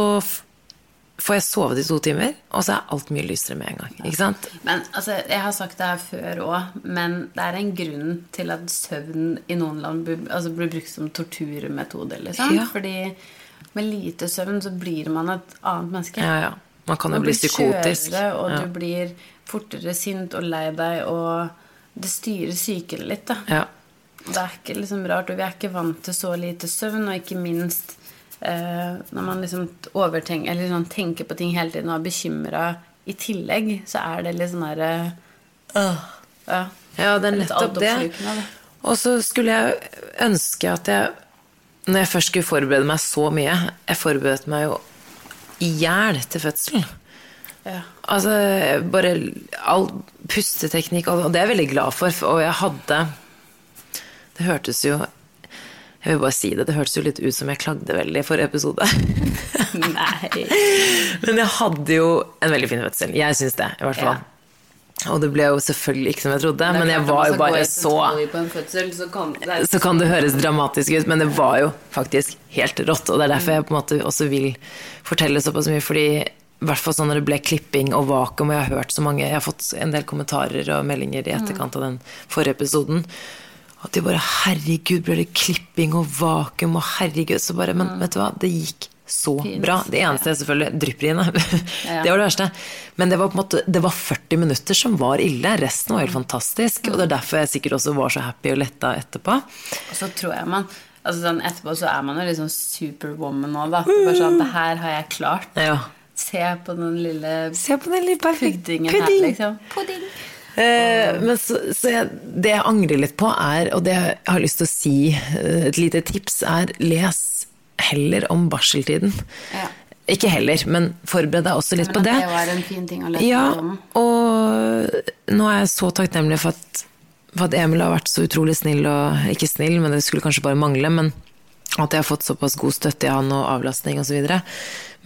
får jeg sovet i to timer, og så er alt mye lysere med en gang. Ikke sant? Men altså, Jeg har sagt det her før òg, men det er en grunn til at søvn i noen land blir, altså, blir brukt som torturmetode. Liksom. Ja. Fordi med lite søvn så blir man et annet menneske. Ja, ja. Man kan jo bli psykotisk. Kjører, og Ja. du blir fortere sint og lei deg, og det styrer psyken litt. da. Ja. Det er ikke liksom rart, og vi er ikke vant til så lite søvn, og ikke minst eh, når man liksom overtenker, eller liksom tenker på ting hele tiden og er bekymra i tillegg, så er det litt sånn derre øh, ja. ja, det er nettopp det. Og så skulle jeg ønske at jeg Når jeg først skulle forberede meg så mye Jeg forberedte meg jo i hjel til fødselen. Ja. Altså bare all pusteteknikk, og det er jeg veldig glad for. Og jeg hadde Det hørtes jo Jeg vil bare si det, det hørtes jo litt ut som jeg klagde veldig i forrige episode. Nei. Men jeg hadde jo en veldig fin fødsel. Jeg syns det, i hvert fall. Og det ble jo selvfølgelig ikke som jeg trodde, men jeg var jo bare så fødsel, så kan det så kan det høres dramatisk ut, men det var jo faktisk helt rått. Og det er derfor jeg på en måte også vil fortelle såpass mye, fordi i hvert fall sånn når det ble klipping og vakuum, og jeg har hørt så mange Jeg har fått en del kommentarer og meldinger i etterkant av den forrige episoden. At de bare Herregud, ble det klipping og vakuum, og herregud Så bare Men vet du hva, det gikk så Fint. bra. Det eneste er selvfølgelig drypperiene. Ja. Det var det verste. Men det var på en måte Det var 40 minutter som var ille. Resten var helt fantastisk. Og det er derfor jeg sikkert også var så happy og letta etterpå. Og så tror jeg man Altså sånn Etterpå så er man jo liksom superwoman nå, da. Bare sånn, det her har jeg klart. Ja. Se på den lille Se på den lille puddingen puddingen her, liksom. Pudding. Eh, men så, så jeg, det jeg angrer litt på, er, og det jeg har lyst til å si, eh, et lite tips, er les heller om barseltiden. Ja. Ikke heller, men forbered deg også litt på det. det var en fin ting å lese Ja, om. og nå er jeg så takknemlig for at, for at Emil har vært så utrolig snill, og ikke snill, men det skulle kanskje bare mangle, men at jeg har fått såpass god støtte i han og avlastning osv.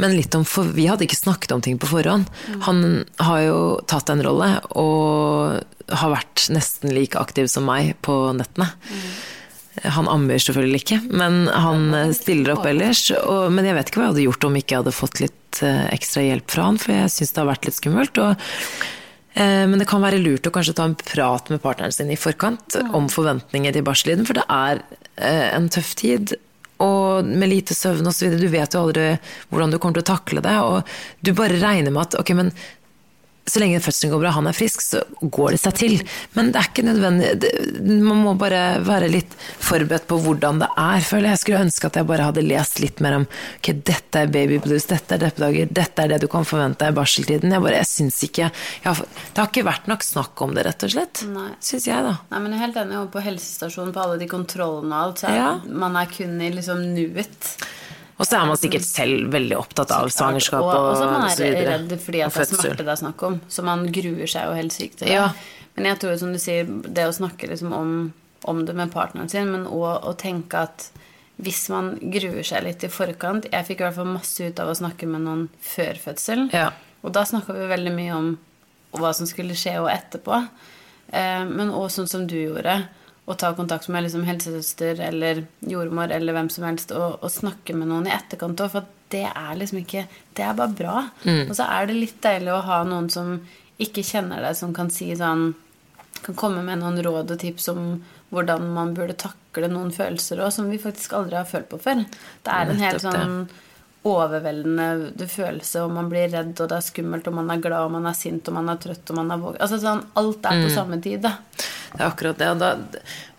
Men litt om, for vi hadde ikke snakket om ting på forhånd. Han har jo tatt en rolle, og har vært nesten like aktiv som meg på nettene. Han ammer selvfølgelig ikke, men han stiller opp ellers. Og, men jeg vet ikke hva jeg hadde gjort om ikke jeg hadde fått litt eh, ekstra hjelp fra han, for jeg syns det har vært litt skummelt. Og, eh, men det kan være lurt å kanskje ta en prat med partneren sin i forkant om forventninger til barseltiden, for det er eh, en tøff tid. Og med lite søvn osv. Du vet jo aldri hvordan du kommer til å takle det. Og du bare regner med at ok, men så lenge fødselen går bra, han er frisk, så går det seg til. Men det er ikke nødvendig det, Man må bare være litt forberedt på hvordan det er, føler jeg. Jeg skulle ønske at jeg bare hadde lest litt mer om ok, dette er baby blues, dette er deppedager, dette er det du kan forvente i barseltiden. Jeg bare, jeg syns ikke jeg har, Det har ikke vært nok snakk om det, rett og slett. Syns jeg, da. Nei, men jeg er helt enig. På helsestasjonen, på alle de kontrollene og alt, så er Ja. man er kun i liksom nuet. Og så er man sikkert selv veldig opptatt av svangerskap og, og, og så man så er man redd fordi at det er smerte det er snakk om. Så man gruer seg jo helt sykt til det. Ja. Men jeg tror, som du sier, det å snakke liksom om, om det med partneren sin, men òg å tenke at hvis man gruer seg litt i forkant Jeg fikk i hvert fall masse ut av å snakke med noen før fødsel. Ja. Og da snakka vi veldig mye om hva som skulle skje og etterpå. Eh, men òg sånn som du gjorde. Å ta kontakt med liksom helsesøster eller jordmor eller hvem som helst og, og snakke med noen i etterkant òg. For det er liksom ikke Det er bare bra. Mm. Og så er det litt deilig å ha noen som ikke kjenner deg, som kan si sånn Kan komme med noen råd og tips om hvordan man burde takle noen følelser òg, som vi faktisk aldri har følt på før. Det er en helt sånn overveldende følelse, og man blir redd, og det er skummelt, og man er glad, og man er sint, og man er trøtt, og man er våken Altså sånn, alt er på Mm. samme tid, da. Det er akkurat det. Og da,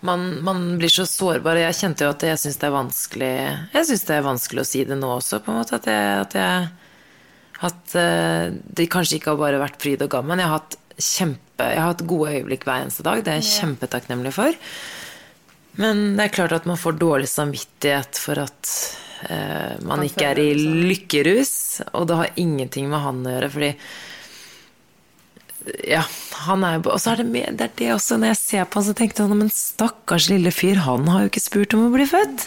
man, man blir så sårbar. Jeg kjente jo at jeg syns det er vanskelig Jeg synes det er vanskelig å si det nå også, på en måte. At jeg, at jeg at eh, det kanskje ikke har bare vært fryd og gammen. Jeg har hatt kjempe Jeg har hatt gode øyeblikk hver eneste dag. Det er jeg kjempetakknemlig for. Men det er klart at man får dårlig samvittighet for at man Man ikke er i sånn. lykkerus. Og det har ingenting med han å gjøre, fordi ja, han er jo Og så er det, med, det er det også, når jeg ser på han, så tenkte jeg men stakkars lille fyr, han har jo ikke spurt om å bli født.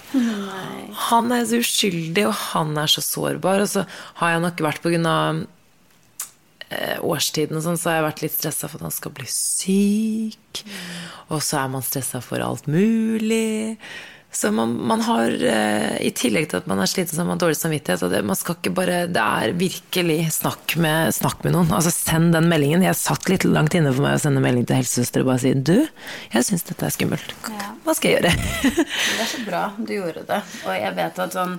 Han er så uskyldig, og han er så sårbar. Og så har jeg nok vært på grunn av eh, årstiden og sånn, så har jeg vært litt stressa for at han skal bli syk. Og så er man stressa for alt mulig. Så man, man har, eh, i tillegg til at man er sliten, så har man dårlig samvittighet. Og det, man skal ikke bare, det er virkelig snakk med, snakk med noen. Altså Send den meldingen. Jeg satt litt langt inne for meg å sende melding til helsesøster og bare si du, jeg syns dette er skummelt. Hva skal jeg gjøre? Det er så bra du gjorde det. Og jeg vet at sånn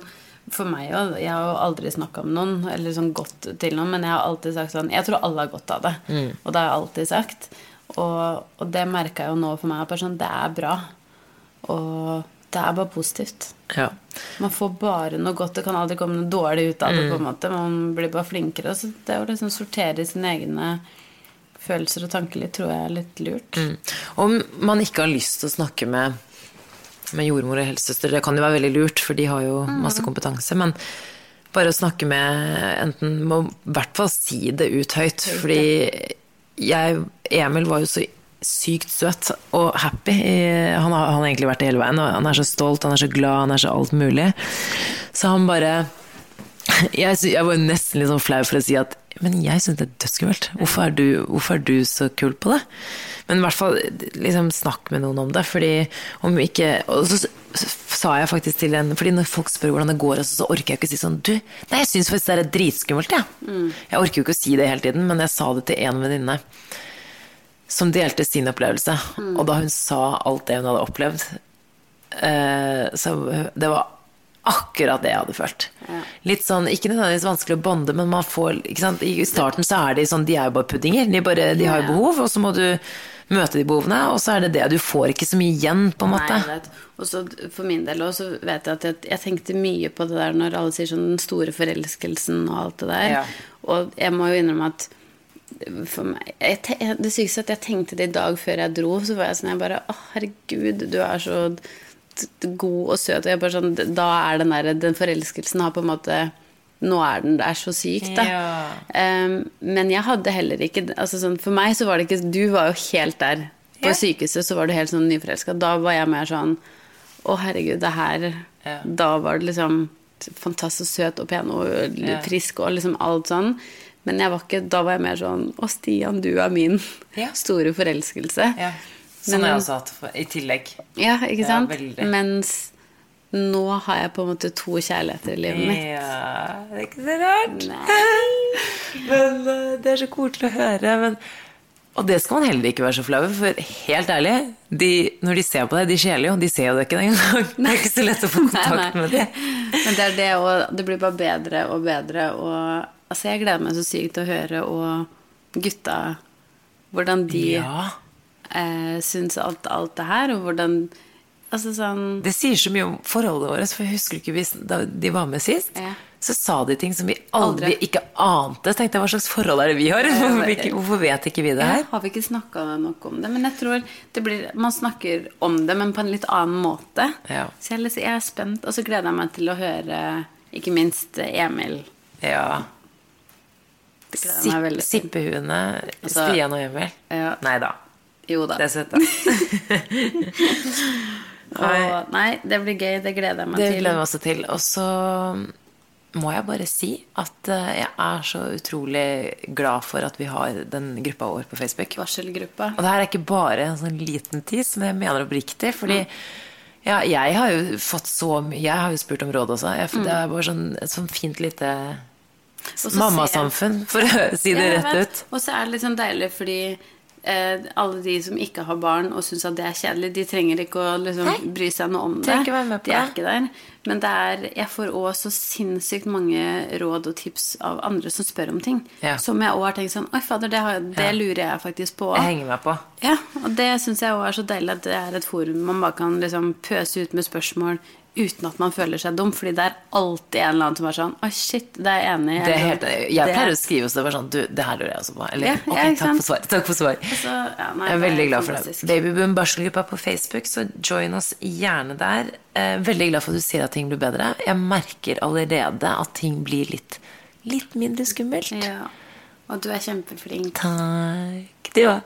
for meg òg Jeg har jo aldri snakka med noen eller sånn gått til noen, men jeg har alltid sagt sånn Jeg tror alle har godt av det. Og det har jeg alltid sagt. Og, og det merka jeg jo nå for meg. At sånn, det er bra. Og det er bare positivt. Ja. Man får bare noe godt. Det kan aldri komme noe dårlig ut av det. på en måte Man blir bare flinkere. Så det å liksom sortere sine egne følelser og tanker litt, tror jeg er litt lurt. Mm. Om man ikke har lyst til å snakke med, med jordmor og helsesøster, det kan jo være veldig lurt, for de har jo masse kompetanse, men bare å snakke med enten Må i hvert fall si det ut høyt, fordi jeg Emil var jo så sykt søt og happy. Han har, han har egentlig vært det hele veien, han er så stolt, han er så glad, han er så alt mulig. Så han bare jeg, jeg var nesten litt sånn flau for å si at Men jeg syns det er dødsskummelt. Hvorfor, du- hvorfor er du så kul på det? Men i hvert fall liksom snakk med noen om det. Fordi om ikke Og så sa jeg faktisk til en Fordi når folk spør hvordan det går, så, så orker jeg ikke å si sånn Du, nei, jeg syns faktisk det er dritskummelt, jeg. Jeg orker jo ikke å si det hele tiden, men jeg sa det til en venninne som delte sin opplevelse. Og da hun sa alt det hun hadde opplevd, eh, så det var akkurat det jeg hadde følt. Litt sånn, Ikke nødvendigvis vanskelig å bonde, men man får ikke sant? i starten så er de sånn, de er jo bare puddinger. De, bare, de har jo behov, og så må du møte de behovene, og så er det det. Du får ikke så mye igjen, på en måte. Nei. Og så for min del også vet jeg at jeg, jeg tenkte mye på det der når alle sier sånn den store forelskelsen og alt det der. Ja. Og jeg må jo innrømme at meg, jeg, det sykeste at jeg tenkte det i dag før jeg dro, så var jeg sånn jeg bare Å, herregud, du er så god og søt. Og jeg bare sånn Da er den der Den forelskelsen har på en måte Nå er den der så syk, da. Ja. Um, men jeg hadde heller ikke altså sånn, For meg så var det ikke Du var jo helt der. På Ja. sykehuset så var du helt sånn nyforelska. Da var jeg mer sånn Å, herregud, det her Ja. Da var det liksom fantastisk søt og pen og frisk og liksom alt sånn. Men jeg var ikke, da var jeg mer sånn Å, Stian, du er min Ja. store forelskelse. Ja. Sånn har jeg også hatt i tillegg. Ja, ikke sant? veldig. Mens nå har jeg på en måte to kjærligheter i livet mitt. Ja, det er ikke så rart. Nei. Men eh, det er så koselig å høre. Men, og det skal man heller ikke være så flau over, for helt ærlig, de, når de ser på deg, de skjeler jo, de ser jo det ikke engang. Det er ikke så lett å få kontakt Nei, nei. med det. Men det er det, og det blir bare bedre og bedre. Og altså, jeg gleder meg så sykt til å høre og gutta hvordan de Ja, eh, syns alt, alt det her, og hvordan Altså sånn det sier så mye om forholdet vårt, for jeg husker ikke hvis, da de var med sist, Ja. så sa de ting som vi aldri, Aldri. ikke ante. Så tenkte jeg, hva slags forhold er det vi har? Hvorfor, vi ikke, hvorfor vet ikke vi det her? Ja, har vi ikke snakka nok om det? Men jeg tror det blir, man snakker om det, men på en litt annen måte. Ja. Så jeg, er jeg er spent, og så gleder jeg meg til å høre ikke minst Emil. Ja. Det til. Sippehuene, Altså- Stian og Emil. Ja. Nei da. Jo da. Det er søtt, da. Og, nei, det blir gøy. Det gleder jeg meg Det til. gleder jeg meg også til. Og så må jeg bare si at eh, jeg er så utrolig glad for at vi har den gruppa vår på Facebook. Varselgruppa. Og det her er ikke bare en sånn liten tis, men jeg mener oppriktig. Fordi ja, jeg har jo fått så mye Jeg har jo spurt om råd også. Jeg, det er bare sånn, et sånn fint lite mammasamfunn, for å si det rett ut. Og så er det litt sånn deilig fordi eh, alle de som ikke har barn og syns at det er kjedelig, de trenger ikke å liksom, bry seg noe om det. De er ikke der. Men det er, jeg får òg så sinnssykt mange råd og tips av andre som spør om ting. Ja. Som jeg òg har tenkt sånn Oi, fader, det, har, det Ja. lurer jeg faktisk på. Jeg henger meg på. Ja, og det syns jeg òg er så deilig at det er et forum man bare kan liksom pøse ut med spørsmål uten at man føler seg dum, fordi det er alltid en eller annen som er sånn Oi, shit, det er jeg enig i. Jeg pleier å skrive også det sånn Du, det her lurer jeg også på. Eller Ja, ok, ja, takk for svar. Takk for svar. Altså, ja, nei, Jeg er veldig glad for det. Babyboom barselgruppa på Facebook, så join oss gjerne der. Eh, Veldig glad for at du sier at ting blir bedre. Jeg merker allerede at ting blir litt, litt mindre skummelt. Ja. Og du er kjempeflink. Takk. Du òg.